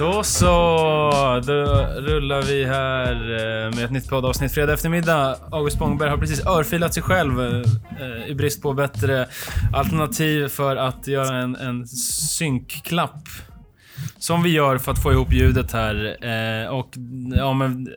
Då så, då rullar vi här eh, med ett nytt poddavsnitt fredag eftermiddag. August Spångberg har precis örfilat sig själv eh, i brist på bättre alternativ för att göra en, en synkklapp. Som vi gör för att få ihop ljudet här. Eh, och ja, men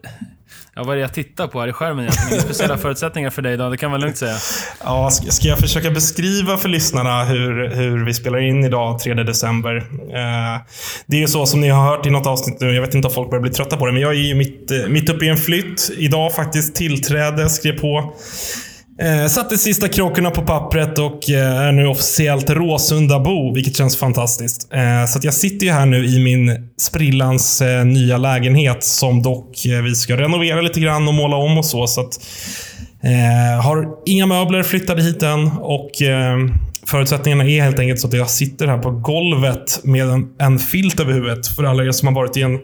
Ja, vad är det jag tittar på här i skärmen egentligen? Inga speciella förutsättningar för dig idag, det kan man lugnt säga. Ja, ska jag försöka beskriva för lyssnarna hur, hur vi spelar in idag, 3 december? Eh, det är ju så som ni har hört i något avsnitt nu, jag vet inte om folk börjar bli trötta på det, men jag är ju mitt, eh, mitt uppe i en flytt. Idag faktiskt tillträde, skrev på Eh, satte sista krokarna på pappret och eh, är nu officiellt Råsundabo, vilket känns fantastiskt. Eh, så jag sitter ju här nu i min sprillans eh, nya lägenhet som dock eh, vi ska renovera lite grann och måla om och så. så att, eh, har inga möbler flyttade hit än och eh, förutsättningarna är helt enkelt så att jag sitter här på golvet med en, en filt över huvudet. För alla er som har varit i en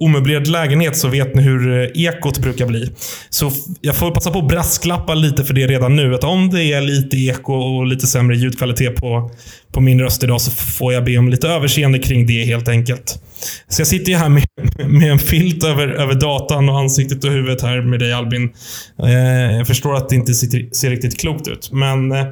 omöblerad lägenhet så vet ni hur eh, ekot brukar bli. Så jag får passa på att brasklappa lite för det redan nu. Att om det är lite eko och lite sämre ljudkvalitet på, på min röst idag så får jag be om lite överseende kring det helt enkelt. Så jag sitter ju här med, med en filt över, över datan och ansiktet och huvudet här med dig Albin. Eh, jag förstår att det inte ser, ser riktigt klokt ut, men eh,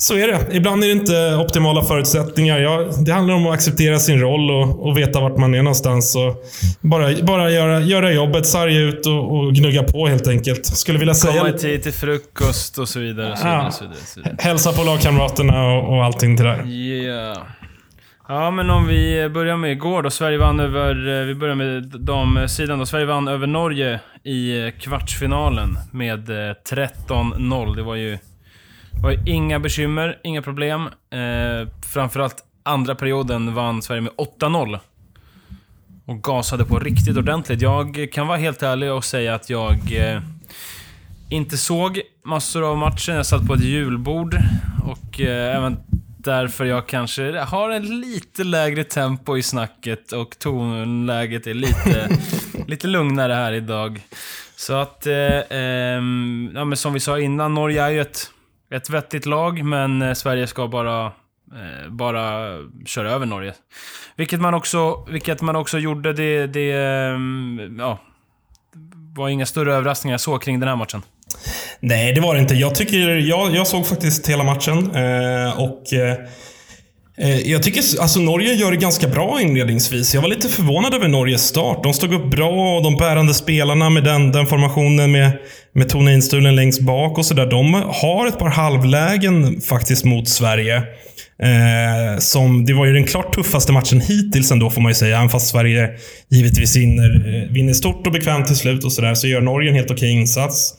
så är det. Ibland är det inte optimala förutsättningar. Ja, det handlar om att acceptera sin roll och, och veta vart man är någonstans. Och bara bara göra, göra jobbet, sarga ut och, och gnugga på helt enkelt. Skulle vilja säga... Komma i tid till frukost och så vidare. Och så vidare, ja. så vidare, så vidare. Hälsa på lagkamraterna och, och allting det där. Yeah. Ja, men om vi börjar med igår då. Sverige vann över... Vi börjar med damsidan då. Sverige vann över Norge i kvartsfinalen med 13-0. Det var ju var inga bekymmer, inga problem. Eh, framförallt andra perioden vann Sverige med 8-0. Och gasade på riktigt ordentligt. Jag kan vara helt ärlig och säga att jag eh, inte såg massor av matchen. Jag satt på ett julbord och eh, även därför jag kanske har en lite lägre tempo i snacket och tonläget är lite, lite lugnare här idag. Så att, eh, eh, ja, men som vi sa innan, Norge är ju ett ett vettigt lag, men eh, Sverige ska bara, eh, bara köra över Norge. Vilket man också, vilket man också gjorde. Det, det ehm, ja, var inga större överraskningar så kring den här matchen. Nej, det var det inte. Jag, tycker, jag, jag såg faktiskt hela matchen eh, och Eh, Eh, jag tycker alltså Norge gör det ganska bra inledningsvis. Jag var lite förvånad över Norges start. De stod upp bra och de bärande spelarna med den, den formationen med, med Tone Instulen längst bak och sådär. De har ett par halvlägen faktiskt mot Sverige. Eh, som, det var ju den klart tuffaste matchen hittills ändå får man ju säga. Även fast Sverige givetvis vinner, eh, vinner stort och bekvämt till slut och sådär så gör Norge en helt okej insats.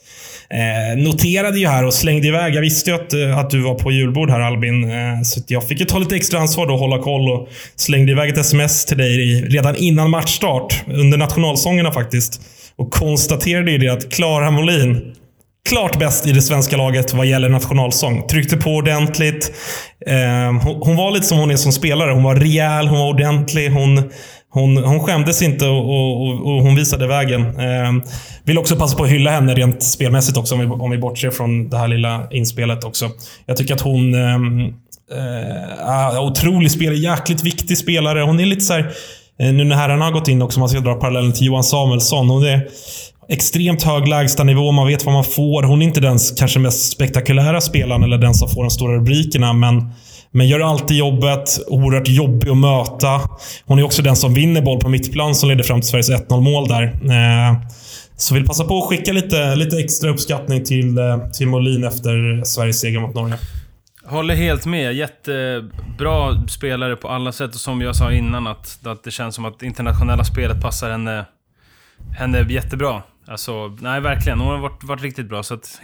Eh, noterade ju här och slängde iväg. Jag visste ju att, eh, att du var på julbord här Albin. Eh, så jag fick ju ta lite extra ansvar då och hålla koll och slängde iväg ett sms till dig redan innan matchstart. Under nationalsångerna faktiskt. Och konstaterade ju det att Klara Molin klart bäst i det svenska laget vad gäller nationalsång. Tryckte på ordentligt. Eh, hon, hon, var lite som hon är som spelare. Hon var rejäl, hon var ordentlig. Hon, hon, hon skämdes inte och, och, och hon visade vägen. Eh, vill också passa på att hylla henne rent spelmässigt också, om vi, om vi bortser från det här lilla inspelet också. Jag tycker att hon... Ehm, eh, är otrolig spelare, jäkligt viktig spelare. Hon är lite så här, eh, Nu när herrarna har gått in också, man ska dra parallellen till Johan Samuelsson. Hon är extremt hög lägstanivå, man vet vad man får. Hon är inte den kanske mest spektakulära spelaren eller den som får de stora rubrikerna, men men gör alltid jobbet. Oerhört jobbig att möta. Hon är också den som vinner boll på mittplan som leder fram till Sveriges 1-0 mål där. Eh, så vill passa på att skicka lite, lite extra uppskattning till, eh, till Molin efter Sveriges seger mot Norge. Håller helt med. Jättebra spelare på alla sätt. Och som jag sa innan, att, att det känns som att internationella spelet passar henne, henne jättebra. Alltså, nej verkligen. Hon har varit, varit riktigt bra. Så att,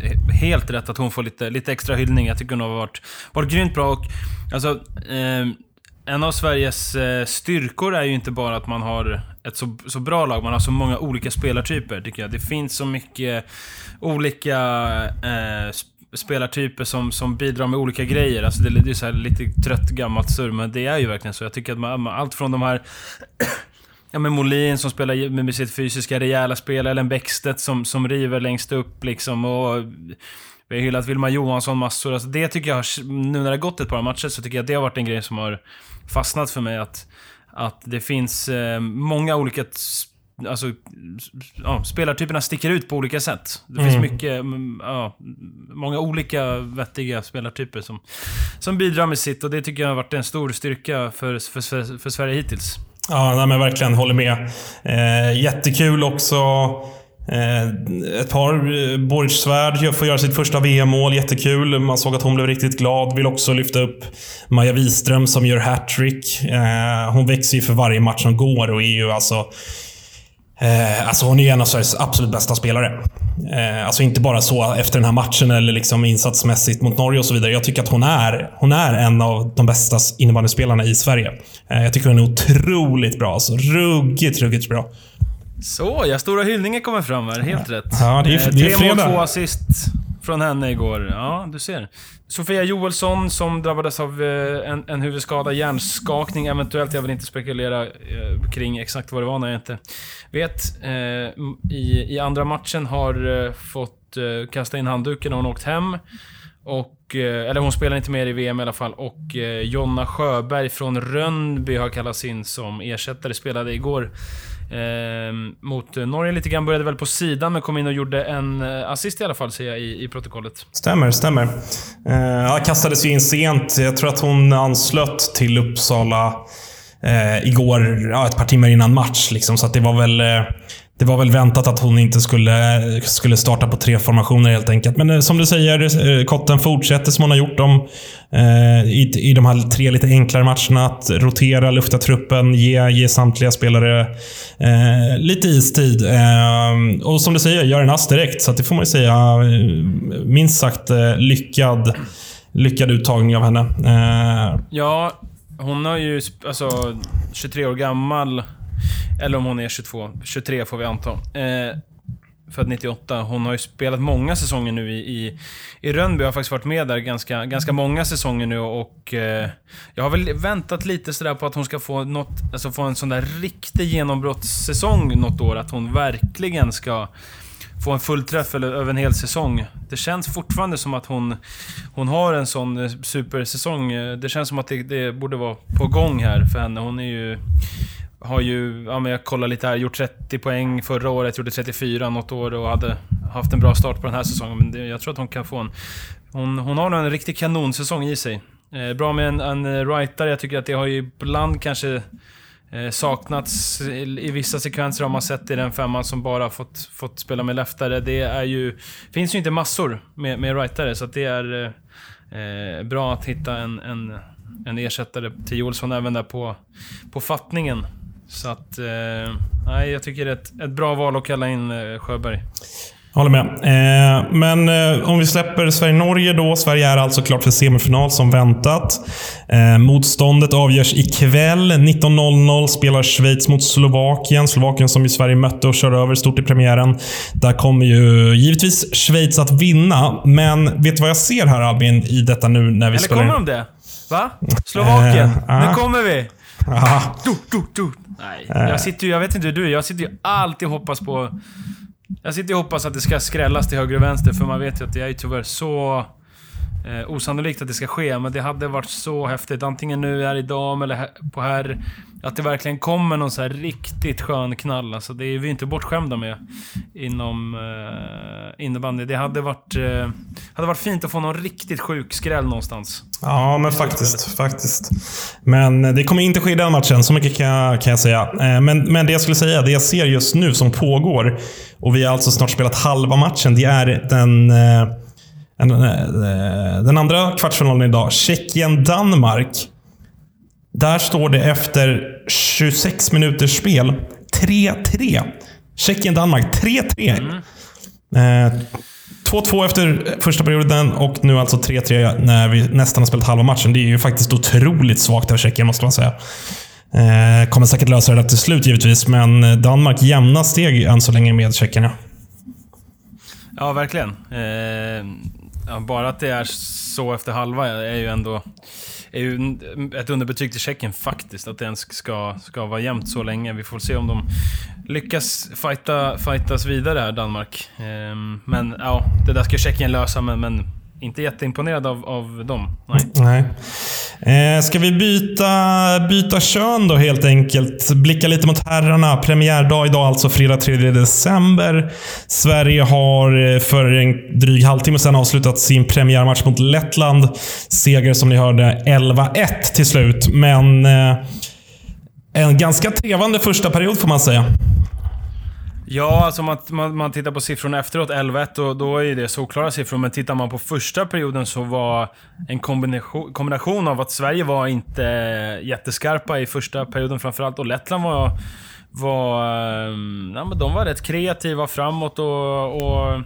eh, helt rätt att hon får lite, lite extra hyllning. Jag tycker hon har varit, varit grymt bra. Och, alltså, eh, en av Sveriges eh, styrkor är ju inte bara att man har ett så, så bra lag, man har så många olika spelartyper, tycker jag. Det finns så mycket olika eh, spelartyper som, som bidrar med olika grejer. Alltså det, det är så lite trött gammalt surr, men det är ju verkligen så. Jag tycker att man, allt från de här Ja men Molin som spelar med sitt fysiska rejäla spel, eller en Bäckstedt som, som river längst upp liksom och... Vi har hyllat Vilma Johansson massor. Alltså det tycker jag, nu när det har gått ett par matcher, så tycker jag att det har varit en grej som har fastnat för mig. Att, att det finns eh, många olika alltså, ja, spelartyperna sticker ut på olika sätt. Det finns mm. mycket, ja, många olika vettiga spelartyper som, som bidrar med sitt och det tycker jag har varit en stor styrka för, för, för Sverige hittills. Ja, nej, men verkligen. Håller med. Eh, jättekul också. Eh, ett par, eh, Boric Svärd får göra sitt första VM-mål. Jättekul. Man såg att hon blev riktigt glad. Vill också lyfta upp Maja Wiström som gör hattrick. Eh, hon växer ju för varje match som går och är ju alltså Eh, alltså hon är en av Sveriges absolut bästa spelare. Eh, alltså inte bara så efter den här matchen eller liksom insatsmässigt mot Norge och så vidare. Jag tycker att hon är, hon är en av de bästa innebandyspelarna i Sverige. Eh, jag tycker hon är otroligt bra. Alltså ruggigt, ruggigt bra. Så, ja. Stora hyllningar kommer fram här. Helt rätt. Ja, det är, det är Tre mål, två assist från henne igår. Ja, du ser. Sofia Joelsson som drabbades av eh, en, en huvudskada, hjärnskakning eventuellt. Jag vill inte spekulera eh, kring exakt vad det var när jag inte vet. Eh, I, I andra matchen har fått kasta in handduken och hon åkt hem. Och, eller hon spelar inte mer i VM i alla fall. Och Jonna Sjöberg från Rönnby har kallats in som ersättare. Spelade igår Ehm, eh, mot Norge lite grann. Började väl på sidan, men kom in och gjorde en eh, assist i alla fall, ser jag i, i protokollet. Stämmer, stämmer. Eh, kastades ju in sent. Jag tror att hon anslöt till Uppsala eh, igår, ja, ett par timmar innan match. Liksom, så att det var väl... Eh, det var väl väntat att hon inte skulle, skulle starta på tre formationer helt enkelt. Men eh, som du säger, eh, Kotten fortsätter som hon har gjort dem, eh, i, i de här tre lite enklare matcherna. Att rotera, lufta truppen, ge, ge samtliga spelare eh, lite istid. Eh, och som du säger, gör en ass direkt. Så det får man ju säga, eh, minst sagt lyckad, lyckad uttagning av henne. Ja, hon har ju, alltså 23 år gammal eller om hon är 22. 23 får vi anta. Eh, född 98. Hon har ju spelat många säsonger nu i, i, i Rönnby. Jag har faktiskt varit med där ganska, ganska många säsonger nu och eh, jag har väl väntat lite sådär på att hon ska få, något, alltså få en sån där riktig genombrottssäsong något år. Att hon verkligen ska få en fullträff eller, över en hel säsong. Det känns fortfarande som att hon, hon har en sån eh, supersäsong. Eh, det känns som att det, det borde vara på gång här för henne. Hon är ju har ju, ja men jag kollar lite här, gjort 30 poäng förra året, gjorde 34 något år och hade haft en bra start på den här säsongen. Men det, jag tror att hon kan få en... Hon, hon har nog en riktig kanonsäsong i sig. Eh, bra med en, en eh, writer, jag tycker att det har ju ibland kanske eh, saknats i, i, vissa sekvenser har man sett i den femman som bara fått, fått spela med leftare. Det är ju... finns ju inte massor med, med writare, så att det är eh, eh bra att hitta en, en, en ersättare till Joelsson även där på, på fattningen. Så att, eh, nej, jag tycker det är ett, ett bra val att kalla in eh, Sjöberg. Håller med. Eh, men eh, om vi släpper Sverige-Norge då. Sverige är alltså klart för semifinal som väntat. Eh, motståndet avgörs ikväll. 19.00 spelar Schweiz mot Slovakien. Slovakien som ju Sverige mötte och kör över stort i premiären. Där kommer ju givetvis Schweiz att vinna. Men vet du vad jag ser här Albin, i detta nu när vi Eller spelar... Eller kommer de det? Va? Slovakien? nu kommer vi! Du, du, du. Nej, jag sitter ju, jag vet inte hur du är, jag sitter ju alltid och hoppas på... Jag sitter och hoppas att det ska skrällas till höger och vänster, för man vet ju att det är tyvärr så eh, osannolikt att det ska ske. Men det hade varit så häftigt, antingen nu här i dam eller på här att det verkligen kommer någon så här riktigt skön knall. Alltså det är vi inte bortskämda med inom eh, innebandy. Det hade varit, eh, hade varit fint att få någon riktigt sjuk skräll någonstans. Ja, men faktiskt. faktiskt. Men eh, det kommer inte ske i den matchen, så mycket kan jag, kan jag säga. Eh, men, men det jag skulle säga, det jag ser just nu som pågår, och vi har alltså snart spelat halva matchen, det är den eh, den andra kvartsfinalen idag. Tjeckien-Danmark. Där står det efter 26 minuters spel 3-3. Tjeckien-Danmark 3-3. Mm. 2-2 efter första perioden och nu alltså 3-3 när vi nästan har spelat halva matchen. Det är ju faktiskt otroligt svagt av Tjeckien, måste man säga. Eh, kommer säkert lösa det till slut givetvis, men Danmark jämna steg än så länge med Tjeckien. Ja, ja verkligen. Ja, bara att det är så efter halva är ju ändå är ju ett underbetyg till Tjeckien faktiskt. Att det ens ska, ska vara jämnt så länge. Vi får se om de lyckas fighta, fightas vidare här, Danmark. Ehm, men ja, det där ska Tjeckien lösa, men, men inte jätteimponerad av, av dem. Nej. Nej. Eh, ska vi byta, byta kön då helt enkelt? Blicka lite mot herrarna. Premiärdag idag, alltså fredag 3 december. Sverige har eh, för en dryg halvtimme sedan avslutat sin premiärmatch mot Lettland. Seger som ni hörde 11-1 till slut, men eh, en ganska trevande första period får man säga. Ja, alltså man, man, man tittar på siffrorna efteråt, 11-1, och då är det såklara siffror. Men tittar man på första perioden så var en kombination, kombination av att Sverige var inte jätteskarpa i första perioden framförallt, och Lettland var... var eh, ja, men de var rätt kreativa framåt och, och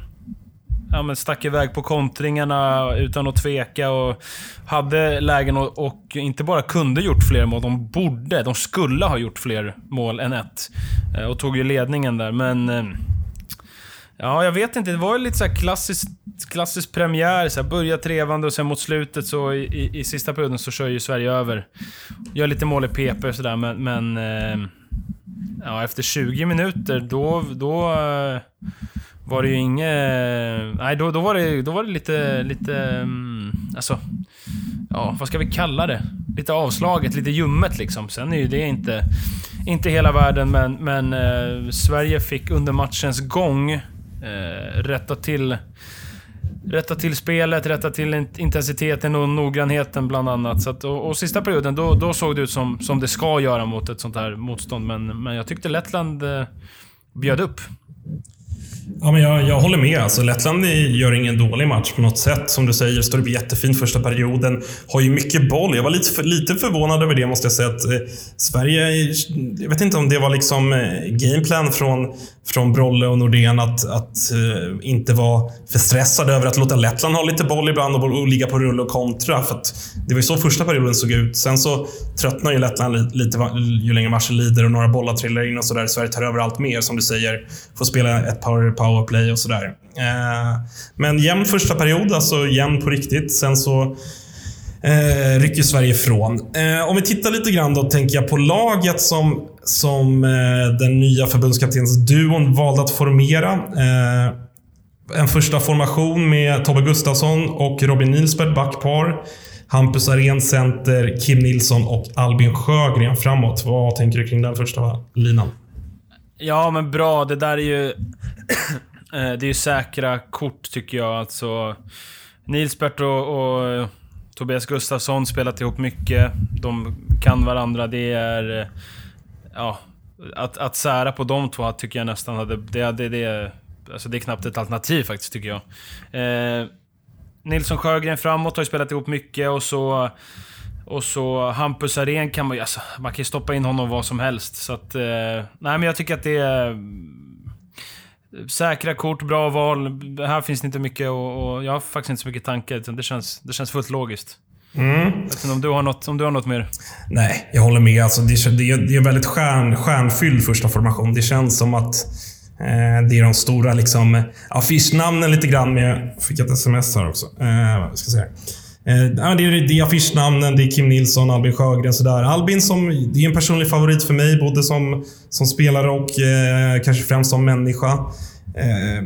ja, men stack iväg på kontringarna utan att tveka och hade lägen och, och, inte bara kunde gjort fler mål, de borde, de skulle ha gjort fler mål än ett. Eh, och tog ju ledningen där, men... Eh, ja, jag vet inte. Det var ju lite så klassisk, klassisk premiär. Så här, börja trevande och sen mot slutet så i, i, i, sista perioden så kör ju Sverige över. Gör lite mål i PP och sådär, men... men eh, ja, efter 20 minuter, då... då eh, var det ju inget... Nej, då, då, var det, då var det lite... lite mm, alltså... Ja, vad ska vi kalla det? Lite avslaget, lite ljummet liksom. Sen är ju det inte, inte hela världen, men, men eh, Sverige fick under matchens gång eh, rätta till rätta till spelet, rätta till intensiteten och noggrannheten bland annat. Så att, och, och, sista perioden, då, då såg det ut som, som det ska göra mot ett sånt här motstånd. Men, men jag tyckte Lettland eh, bjöd upp. Ja, men jag, jag håller med. Alltså, Lettland gör ingen dålig match på något sätt. Som du säger, står upp jättefint första perioden. Har ju mycket boll. Jag var lite, för, lite förvånad över det, måste jag säga. Att, eh, Sverige... Jag vet inte om det var liksom eh, gameplan från, från Brolle och Nordén att, att eh, inte vara för stressade över att låta Lettland ha lite boll ibland och, och ligga på rull och kontra. För det var ju så första perioden såg ut. Sen så tröttnar ju Lettland lite, lite ju längre matchen lider och några bollar trillar in och sådär. Sverige tar över allt mer, som du säger. Får spela ett par powerplay och sådär. Eh, men jämn första period, alltså jämn på riktigt. Sen så eh, rycker Sverige ifrån. Eh, om vi tittar lite grann då, tänker jag på laget som, som eh, den nya förbundskaptensduon valde att formera. Eh, en första formation med Tobbe Gustafsson och Robin Nilsberg backpar. Hampus Arén center, Kim Nilsson och Albin Sjögren framåt. Vad tänker du kring den första linan? Ja, men bra. Det där är ju... Eh, det är ju säkra kort, tycker jag. Alltså, Nilsbert och, och Tobias Gustafsson spelat ihop mycket. De kan varandra. Det är... Eh, ja, att, att sära på de två tycker jag nästan hade... Det, det, det, alltså det är knappt ett alternativ faktiskt, tycker jag. Eh, Nilsson Sjögren framåt har ju spelat ihop mycket och så... Och så Hampus Arén kan man ju... Alltså, man kan ju stoppa in honom vad som helst. Så att... Eh, nej, men jag tycker att det är... Säkra kort, bra val. Här finns det inte mycket och, och jag har faktiskt inte så mycket tankar. Utan det, känns, det känns fullt logiskt. Mm. om, du har något, om du har något mer? Nej, jag håller med. Alltså, det, det, det är en väldigt stjärn, stjärnfylld första formation. Det känns som att eh, det är de stora liksom, affischnamnen lite grann med... Fick ett sms här också. Eh, ska säga. Eh, det, är, det är affischnamnen, det är Kim Nilsson, Albin Sjögren. Sådär. Albin som, det är en personlig favorit för mig, både som, som spelare och eh, kanske främst som människa. Eh,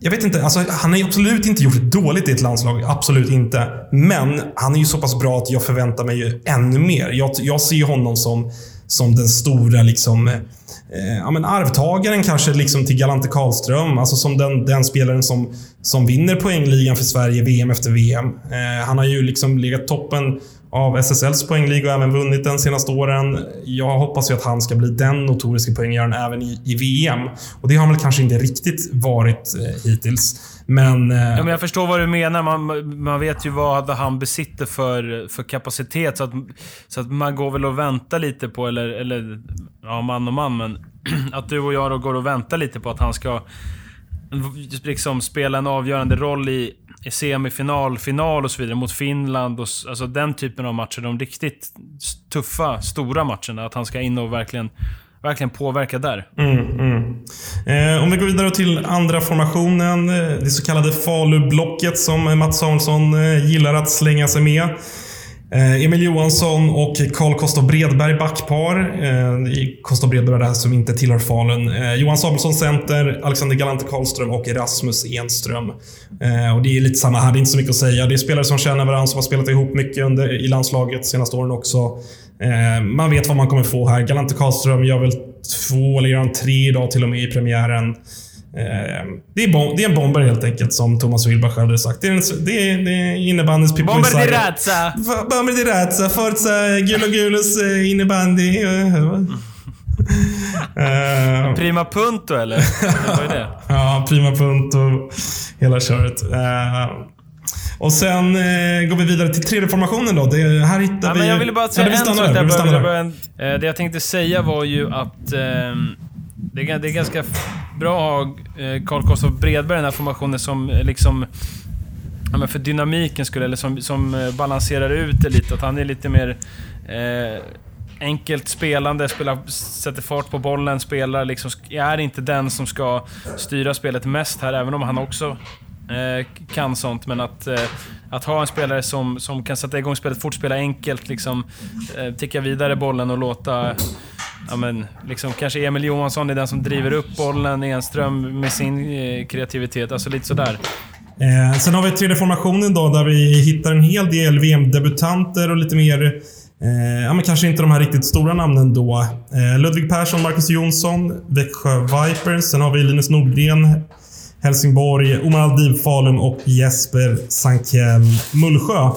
jag vet inte, alltså, han har absolut inte gjort det dåligt i ett landslag. Absolut inte. Men han är ju så pass bra att jag förväntar mig ju ännu mer. Jag, jag ser honom som, som den stora liksom, eh, ja, men arvtagaren kanske liksom till Galante Karlström. Alltså som den, den spelaren som, som vinner poängligan för Sverige VM efter VM. Eh, han har ju liksom legat toppen av SSLs poängliga och även vunnit den senaste åren. Jag hoppas ju att han ska bli den notoriska poänggöraren även i, i, VM. Och det har han väl kanske inte riktigt varit eh, hittills. Men, eh, ja, men jag förstår vad du menar. Man, man vet ju vad han besitter för, för kapacitet. Så att, så att man går väl och väntar lite på, eller, eller ja, man och man, men att du och jag då går och väntar lite på att han ska liksom spela en avgörande roll i, i semifinal, final och så vidare mot Finland. Och, alltså den typen av matcher. De riktigt tuffa, stora matcherna. Att han ska in och verkligen, verkligen påverka där. Mm, mm. Eh, om vi går vidare till andra formationen. Eh, det så kallade Falublocket som Mats Samuelsson eh, gillar att slänga sig med. Eh, Emil Johansson och Karl Kostov Bredberg backpar. Eh, Kostov Bredberg är det här som inte tillhör Falun. Eh, Johan Samuelsson center, Alexander Galante Karlström och Rasmus Enström. Och det är lite samma här, det är inte så mycket att säga. Det är spelare som känner varandra, som har spelat ihop mycket under, i landslaget senaste åren också. Man vet vad man kommer få här. Galante Karlström gör väl två, eller gör han tre idag till och med i premiären. Eh, det, är bom- det är en bomber helt enkelt, som Thomas Wilbach hade sagt. Det är, en, det är, det är innebandyns Pippo Bomber di razza! Bomber di razza, Forza Gulo Gulos eh, innebandy. Eh, Prima punto eller? Var ju det. Ja, prima punkt och hela köret. Eh, och sen eh, går vi vidare till tredje formationen då. Det, här hittar Ja, vi... men jag ville bara säga ja, en sak där. eh, Det jag tänkte säga var ju att ehm, det, är, det är ganska bra att ha eh, Carl Karl Bredberg i den här formationen som eh, liksom... Ja, men för dynamiken skulle eller som, som eh, balanserar ut det lite. Att han är lite mer... Eh, enkelt spelande, spelar, sätter fart på bollen, spelar liksom, är inte den som ska styra spelet mest här, även om han också eh, kan sånt. Men att, eh, att ha en spelare som, som kan sätta igång spelet fort, spela enkelt, liksom, eh, ticka vidare bollen och låta Ja, men, liksom, kanske Emil Johansson är den som driver upp bollen, Enström med sin eh, kreativitet. Alltså lite sådär. Eh, sen har vi tredje formationen då, där vi hittar en hel del VM-debutanter och lite mer... Eh, ja, men kanske inte de här riktigt stora namnen då. Eh, Ludvig Persson, Marcus Jonsson, Växjö Vipers. Sen har vi Linus Nordgren, Helsingborg, Omar Aldiv Falun och Jesper Sankell Mullsjö.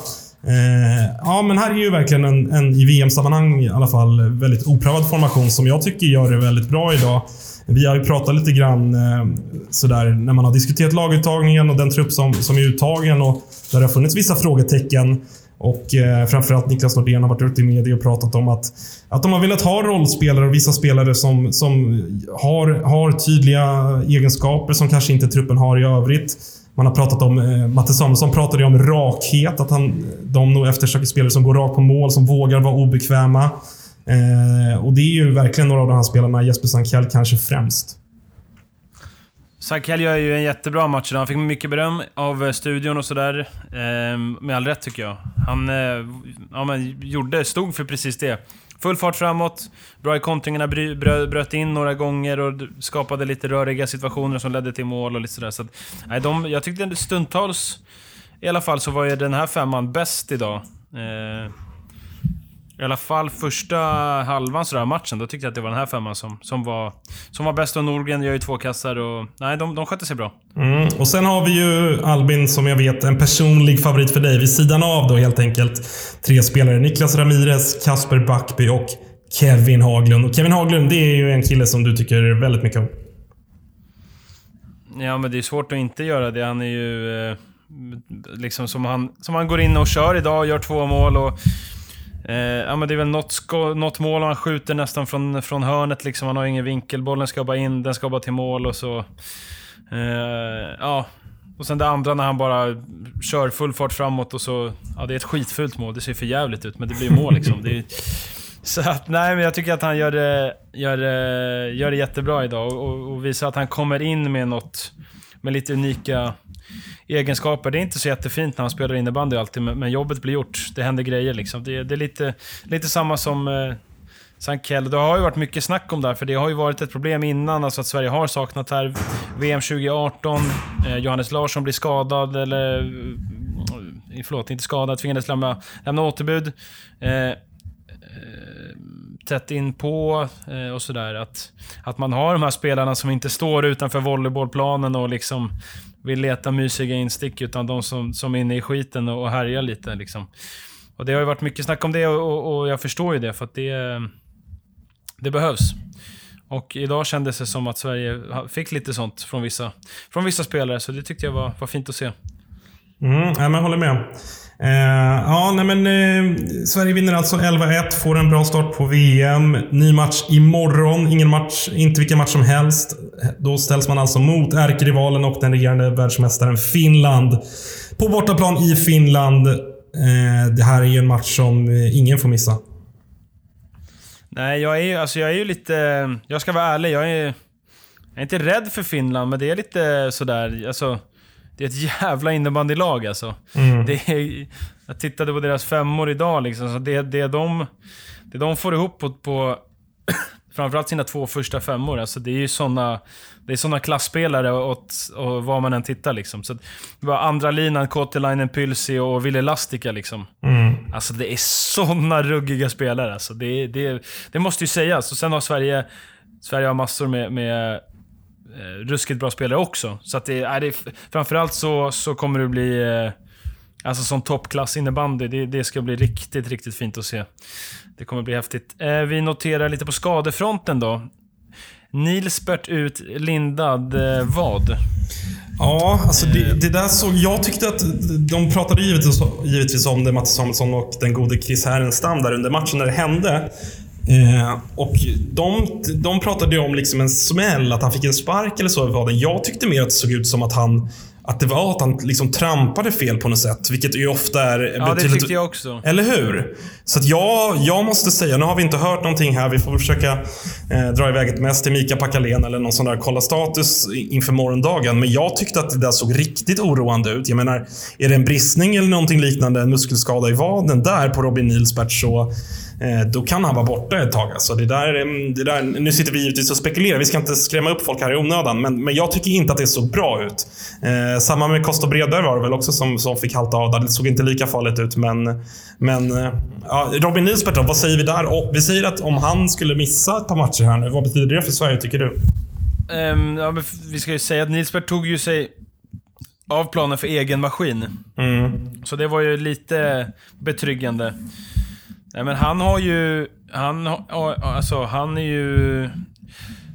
Eh, ja, men här är ju verkligen en, en i VM-sammanhang i alla fall väldigt oprövad formation som jag tycker gör det väldigt bra idag. Vi har ju pratat lite grann eh, sådär när man har diskuterat laguttagningen och den trupp som, som är uttagen och där det har funnits vissa frågetecken. Och eh, framförallt Niklas Nordén har varit ute i media och pratat om att, att de har velat ha rollspelare och vissa spelare som, som har, har tydliga egenskaper som kanske inte truppen har i övrigt. Man har pratat om, eh, Matte Samuelsson pratade ju om rakhet, att han, de nog eftersöker spelare som går rakt på mål, som vågar vara obekväma. Eh, och det är ju verkligen några av de här spelarna, Jesper Sankell kanske främst. Sankell gör ju en jättebra match idag. Han fick mycket beröm av eh, studion och sådär. Eh, med all rätt tycker jag. Han eh, ja, men, gjorde, stod för precis det. Full fart framåt, bra i kontringarna, bry, brö, bröt in några gånger och skapade lite röriga situationer som ledde till mål och lite sådär. Så att, nej, de, jag tyckte stundtals, i alla fall, så var ju den här femman bäst idag. Eh, i alla fall första halvan sådär matchen, då tyckte jag att det var den här femman som, som, var, som var bäst. Och Nordgren gör ju två kassar och... Nej, de, de skötte sig bra. Mm. Och sen har vi ju Albin, som jag vet, en personlig favorit för dig. Vid sidan av då helt enkelt tre spelare. Niklas Ramirez, Kasper Backby och Kevin Haglund. Och Kevin Haglund, det är ju en kille som du tycker väldigt mycket om. Ja, men det är svårt att inte göra det. Han är ju... Eh, liksom som han, som han går in och kör idag och gör två mål och... Eh, ja, men det är väl något, sko- något mål och han skjuter nästan från, från hörnet liksom. Han har ingen vinkel. Bollen ska bara in, den ska bara till mål och så... Eh, ja. Och sen det andra när han bara kör full fart framåt och så... Ja, det är ett skitfult mål. Det ser för jävligt ut, men det blir mål liksom. Det är, så att, nej, men jag tycker att han gör det, gör, det- gör det jättebra idag och, och, och visar att han kommer in med något, med lite unika egenskaper. Det är inte så jättefint när han spelar innebandy alltid, men, jobbet blir gjort. Det händer grejer liksom. Det, det är lite, lite samma som eh, Sankell. Det har ju varit mycket snack om det här, för det har ju varit ett problem innan, alltså att Sverige har saknat här. VM 2018, eh, Johannes Larsson blir skadad, eller... Eh, förlåt, inte skadad, tvingades lämna, lämna återbud. Eh, tätt in på eh, och sådär. Att, att man har de här spelarna som inte står utanför volleybollplanen och liksom vill leta mysiga instick, utan de som, som är inne i skiten och, och härjar lite. Liksom. Och det har ju varit mycket snack om det och, och, jag förstår ju det, för att det, det behövs. Och idag kändes det som att Sverige fick lite sånt från vissa, från vissa spelare, så det tyckte jag var, var fint att se. Mm, jag håller med. Eh, ja, nej, men, eh, Sverige vinner alltså 11-1, får en bra start på VM. Ny match imorgon. Ingen match, inte vilken match som helst. Då ställs man alltså mot ärkerivalen och den regerande världsmästaren Finland. På bortaplan i Finland. Eh, det här är ju en match som eh, ingen får missa. Nej, jag är ju alltså jag är ju lite... Jag ska vara ärlig, jag är, jag är inte rädd för Finland, men det är lite sådär... Alltså, det är ett jävla innebandylag alltså. Mm. Det är, jag tittade på deras femmor idag liksom, så det, det, de, det de får ihop på, på framförallt sina två första femmor, alltså det är ju såna, det är såna klassspelare åt, och vad man än tittar liksom. Så det var andra linan, Kotelainen, Pylsi och Ville Lastica liksom. Mm. Alltså det är såna ruggiga spelare alltså. Det, det, det måste ju sägas. Och sen har Sverige, Sverige har massor med, med eh, ruskigt bra spelare också. Så att det, är det, framförallt så, så kommer det bli... Eh, alltså som toppklass innebandy. Det, det ska bli riktigt, riktigt fint att se. Det kommer bli häftigt. Eh, vi noterar lite på skadefronten då. Nilsbert ut, lindad eh, vad? Ja, alltså det, det där såg... Jag tyckte att de pratade givetvis, givetvis om det, Mats Samuelsson och den gode Chris Härenstam där under matchen när det hände. Eh, och de, de pratade ju om liksom en smäll, att han fick en spark eller så. Var det. Jag tyckte mer att det såg ut som att han att det var att han liksom trampade fel på något sätt. Vilket ju ofta är... Ja, det tyckte jag också. Eller hur? Så att jag, jag måste säga, nu har vi inte hört någonting här. Vi får försöka eh, dra iväg ett mess till Mika Pakalén eller någon sån där kolla status inför morgondagen. Men jag tyckte att det där såg riktigt oroande ut. Jag menar, är det en bristning eller någonting liknande, en muskelskada i vaden där på Robin Nilsbert så då kan han vara borta ett tag. Alltså det där, det där, nu sitter vi givetvis och spekulerar. Vi ska inte skrämma upp folk här i onödan. Men, men jag tycker inte att det såg bra ut. Eh, samma med Kosta Bredberg var det väl också som, som fick halta av. Det såg inte lika farligt ut. Men, men eh, ja, Robin Nilsbert då, vad säger vi där? Och vi säger att om han skulle missa ett par matcher här nu, vad betyder det för Sverige tycker du? Um, ja, vi ska ju säga att Nilsbert tog ju sig av planen för egen maskin. Mm. Så det var ju lite betryggande. Nej men han har ju... Han, alltså, han är ju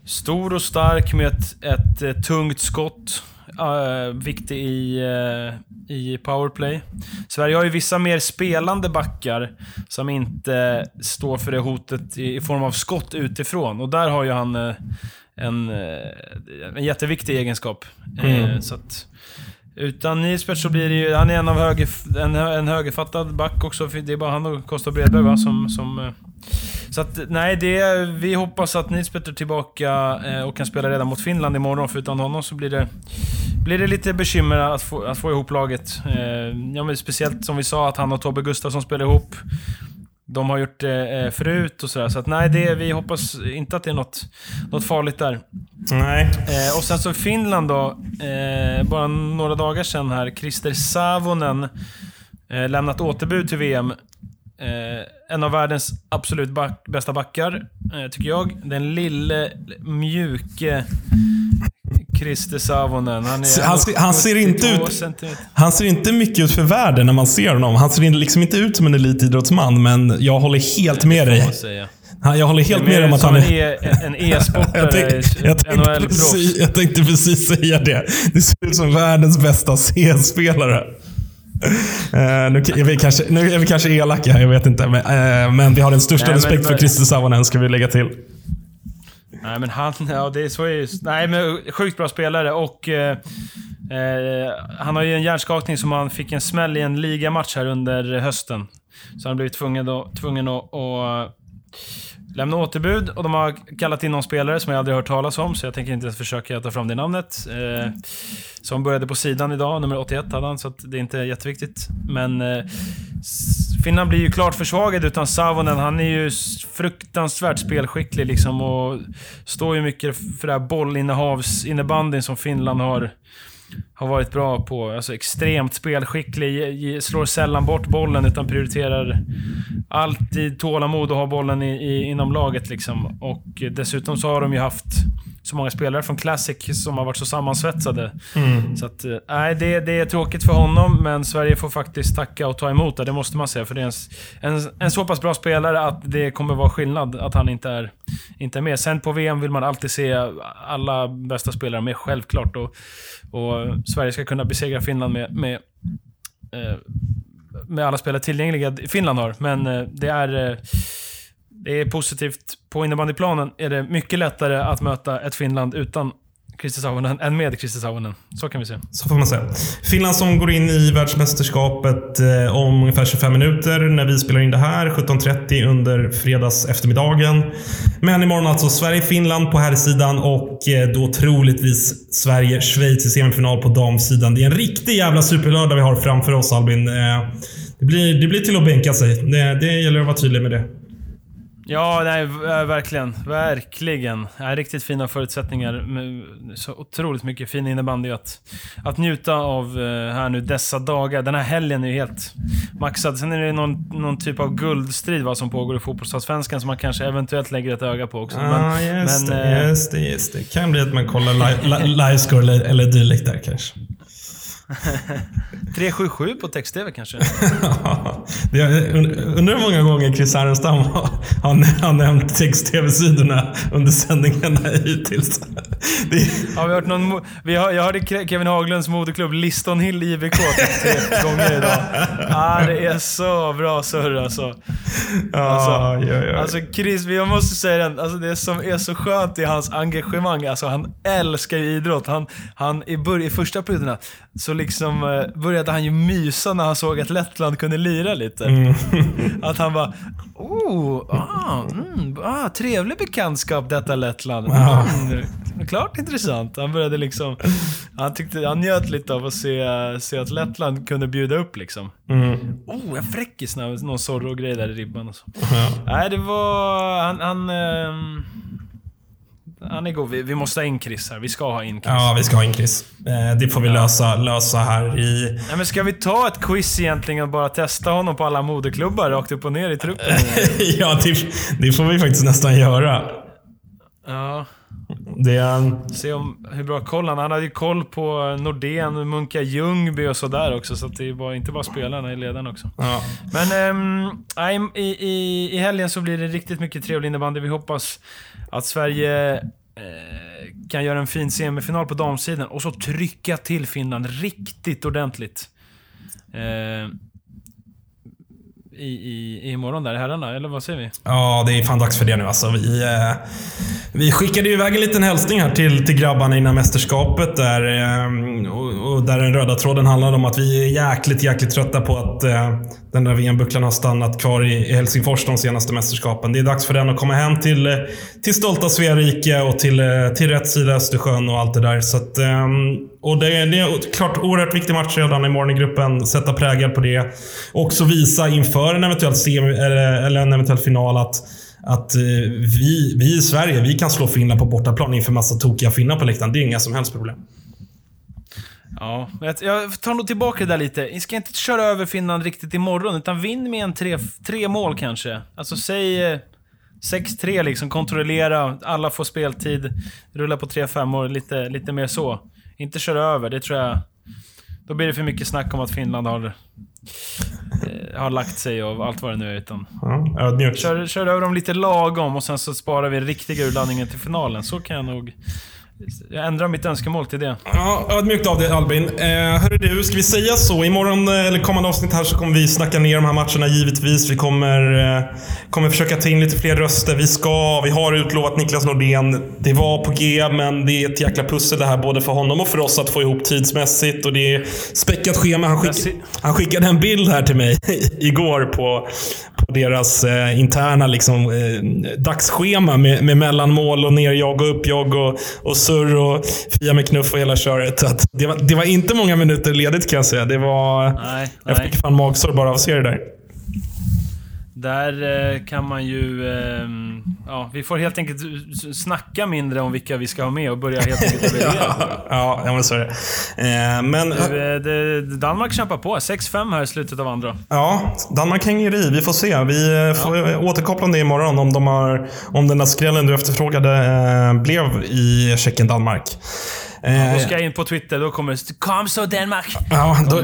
stor och stark med ett, ett, ett tungt skott. Uh, viktig i, uh, i powerplay. Sverige har ju vissa mer spelande backar som inte står för det hotet i, i form av skott utifrån. Och där har ju han uh, en, en jätteviktig egenskap. Mm. så att, utan Nisbet så blir det ju... Han är en av höger, en, en högerfattad back också. Det är bara han och Kosta Bredberg va, som... som eh. så att, nej, det, vi hoppas att Nisbet är tillbaka eh, och kan spela redan mot Finland imorgon, för utan honom så blir det, blir det lite bekymmer att få, att få ihop laget. Eh, ja, men speciellt som vi sa, att han och Tobbe Gustafsson spelar ihop. De har gjort det eh, förut och sådär. Så att nej, det, vi hoppas inte att det är något, något farligt där. Nej. Eh, och sen så Finland då. Eh, bara några dagar sedan här. Christer Savonen eh, lämnat återbud till VM. Eh, en av världens absolut back, bästa backar, eh, tycker jag. Den lille, mjuke Christer Savonen. Han, är han, ser, han ser inte ut... Han ser inte mycket ut för världen när man ser honom. Han ser liksom inte ut som en elitidrottsman, men jag håller helt med dig. Jag håller helt med om att han är... E- en e-sportare, jag, tänkte, jag, tänkte precis, säga det. Det ser ut som världens bästa CS-spelare. Uh, nu, är vi kanske, nu är vi kanske elaka jag vet inte. Men, uh, men vi har den största Nej, respekt men, för Christer Savonen, ska vi lägga till. Nej men han, ja det är så är ju, Nej men sjukt bra spelare och... Eh, eh, han har ju en hjärnskakning som han fick en smäll i en ligamatch här under hösten. Så han blev tvungen, då, tvungen att, att eh, lämna återbud och de har kallat in någon spelare som jag aldrig hört talas om, så jag tänker inte ens försöka ta fram det namnet. Eh, som började på sidan idag, nummer 81 hade han, så det är inte jätteviktigt. Men eh, Finland blir ju klart försvagad utan Savonen. Han är ju fruktansvärt spelskicklig liksom och står ju mycket för det här bollinnehavsinnebandyn som Finland har har varit bra på. Alltså extremt spelskicklig, slår sällan bort bollen utan prioriterar alltid tålamod och har bollen i, i, inom laget. Liksom. Och dessutom så har de ju haft så många spelare från Classic som har varit så sammansvetsade. Mm. Så att, nej, det, det är tråkigt för honom, men Sverige får faktiskt tacka och ta emot det. Det måste man säga, för det är en, en, en så pass bra spelare att det kommer vara skillnad att han inte är, inte är med. Sen på VM vill man alltid se alla bästa spelare med, självklart. Och, och Sverige ska kunna besegra Finland med, med eh, med alla spelare tillgängliga Finland har. Men eh, det är, eh, det är positivt. På innebandyplanen är det mycket lättare att möta ett Finland utan Christer Sauonen än med Christer Sauonen. Så kan vi säga. Så får man säga. Finland som går in i världsmästerskapet eh, om ungefär 25 minuter när vi spelar in det här. 17.30 under fredags eftermiddagen. Men imorgon alltså Sverige-Finland på här sidan och eh, då troligtvis Sverige-Schweiz i semifinal på damsidan. Det är en riktig jävla superlördag vi har framför oss Albin. Eh, det blir, det blir till att bänka sig. Det, det gäller att vara tydlig med det. Ja, nej, verkligen. Verkligen. Ja, riktigt fina förutsättningar. Så otroligt mycket fin innebandy att, att njuta av här nu dessa dagar. Den här helgen är ju helt maxad. Sen är det någon, någon typ av guldstrid vad som pågår i fotbollsallsvenskan som man kanske eventuellt lägger ett öga på också. Ah, men, just, men, det, just det, just det. Kan bli att man kollar livescore li, li, eller dylikt där kanske. 377 på text-tv kanske? undrar hur många gånger Chris Härenstam har, har nämnt text-tv-sidorna under sändningarna hittills. Det... Har vi hört någon, vi har, jag hörde Kevin Haglunds moderklubb Liston Hill IBK tre gånger idag. Ah, det är så bra surr alltså. Alltså, ja, ja, ja. alltså Chris, jag måste säga det, alltså det som är så skönt i hans engagemang, alltså han älskar ju idrott. Han, han i, bör, i första perioderna så liksom eh, började han ju mysa när han såg att Lettland kunde lira lite. Mm. Att han bara Oh, ah, mm, ah, trevlig bekantskap detta Lettland. Mm, klart intressant. Han började liksom... Han, tyckte, han njöt lite av att se, se att Lettland kunde bjuda upp liksom. Mm. Oh, en fräckis. Någon Zorro-grej där i ribban och så. Ja. Nej, det var... Han... han eh, han är god. Vi, vi, måste ha in Chris här. Vi ska ha in Chris. Ja, vi ska ha in Chris. Eh, det får vi lösa, lösa här i... Nej, men ska vi ta ett quiz egentligen och bara testa honom på alla moderklubbar rakt upp och ner i truppen? ja, det, det, får vi faktiskt nästan göra. Ja. Det. Se om, hur bra koll han Han hade ju koll på Nordén, Munka Ljungby och sådär också. Så det är bara, inte bara spelarna, i ledarna också. Ja. Men ähm, i, i, i helgen så blir det riktigt mycket trevlig innebandy. Vi hoppas att Sverige eh, kan göra en fin semifinal på damsidan och så trycka till Finland riktigt ordentligt. Eh, i, i, imorgon där, herrarna, eller vad säger vi? Ja, det är fan dags för det nu alltså. Vi, eh, vi skickade ju iväg en liten hälsning här till, till grabbarna innan mästerskapet. Där, eh, och, och, där den röda tråden handlade om att vi är jäkligt, jäkligt trötta på att eh, den där VM-bucklan har stannat kvar i Helsingfors de senaste mästerskapen. Det är dags för den att komma hem till, eh, till stolta Sverige och till, eh, till rätt sida Östersjön och allt det där. Så att, ehm, och det, det är klart oerhört viktig match redan imorgon i gruppen. Sätta prägel på det. Också visa inför en eventuell, semi, eller en eventuell final att att eh, vi, vi i Sverige, vi kan slå Finland på bortaplan inför massa tokiga finnar på läktaren. Det är inga som helst problem. Ja, jag tar nog tillbaka det där lite. Ni ska inte köra över Finland riktigt imorgon, utan vinn med en tre, tre mål kanske. Alltså säg 6-3 eh, liksom, kontrollera, alla får speltid, rulla på 3-5 år, lite, lite mer så. Inte köra över, det tror jag... Då blir det för mycket snack om att Finland har, eh, har lagt sig och allt vad det nu är. Utan ja, kör, kör över dem lite lagom och sen så sparar vi riktiga urladdningen till finalen. Så kan jag nog jag ändrar mitt önskemål till det. Ja, ödmjukt av dig Albin. Eh, hörru du, ska vi säga så? Imorgon, eh, eller kommande avsnitt här, så kommer vi snacka ner de här matcherna givetvis. Vi kommer, eh, kommer försöka ta in lite fler röster. Vi ska, vi har utlovat Niklas Nordén. Det var på G, men det är ett jäkla pussel det här, både för honom och för oss att få ihop tidsmässigt. Och det är späckat schema. Han, skick, han skickade en bild här till mig igår på, på deras eh, interna liksom, eh, dagsschema med, med mellanmål och ner, jag och upp, jag och, och surr och Fia med knuff och hela köret. Att det, var, det var inte många minuter ledigt kan jag säga. Det var... Nej, jag fick fan magsår bara av att se det där. Där eh, kan man ju... Eh, ja, vi får helt enkelt snacka mindre om vilka vi ska ha med och börja helt enkelt leverera. ja, ja, men så är det. Eh, men, du, eh, det, Danmark kämpar på. 6-5 här i slutet av andra. Ja, Danmark hänger i. Vi får se. Vi eh, får ja. återkoppla om det imorgon. Om, de har, om den där skrällen du efterfrågade eh, blev i Tjeckien-Danmark. Eh, och ska jag in på Twitter, då kommer det Kom så Danmark! Ja, då,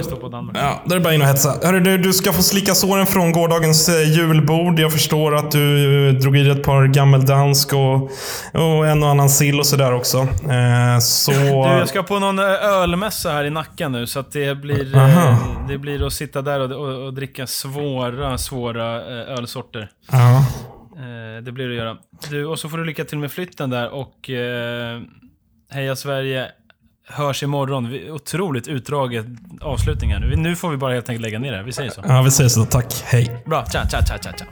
ja, då är det bara in och hetsa. Hörru, du, du ska få slicka såren från gårdagens eh, julbord. Jag förstår att du eh, drog i dig ett par gammeldansk och, och en och annan sill och sådär också. Eh, så... Du, jag ska på någon eh, ölmässa här i Nacka nu, så det blir, eh, det blir att sitta där och, och, och dricka svåra, svåra ölsorter. Ja. det blir det att göra. Du, och så får du lycka till med flytten där och Heja Sverige. Hörs imorgon. Otroligt utdraget avslutning här nu. Nu får vi bara helt enkelt lägga ner det. Vi säger så. Ja, vi säger så. Tack. Hej. Bra. Tja, tja, tja, tja, tja.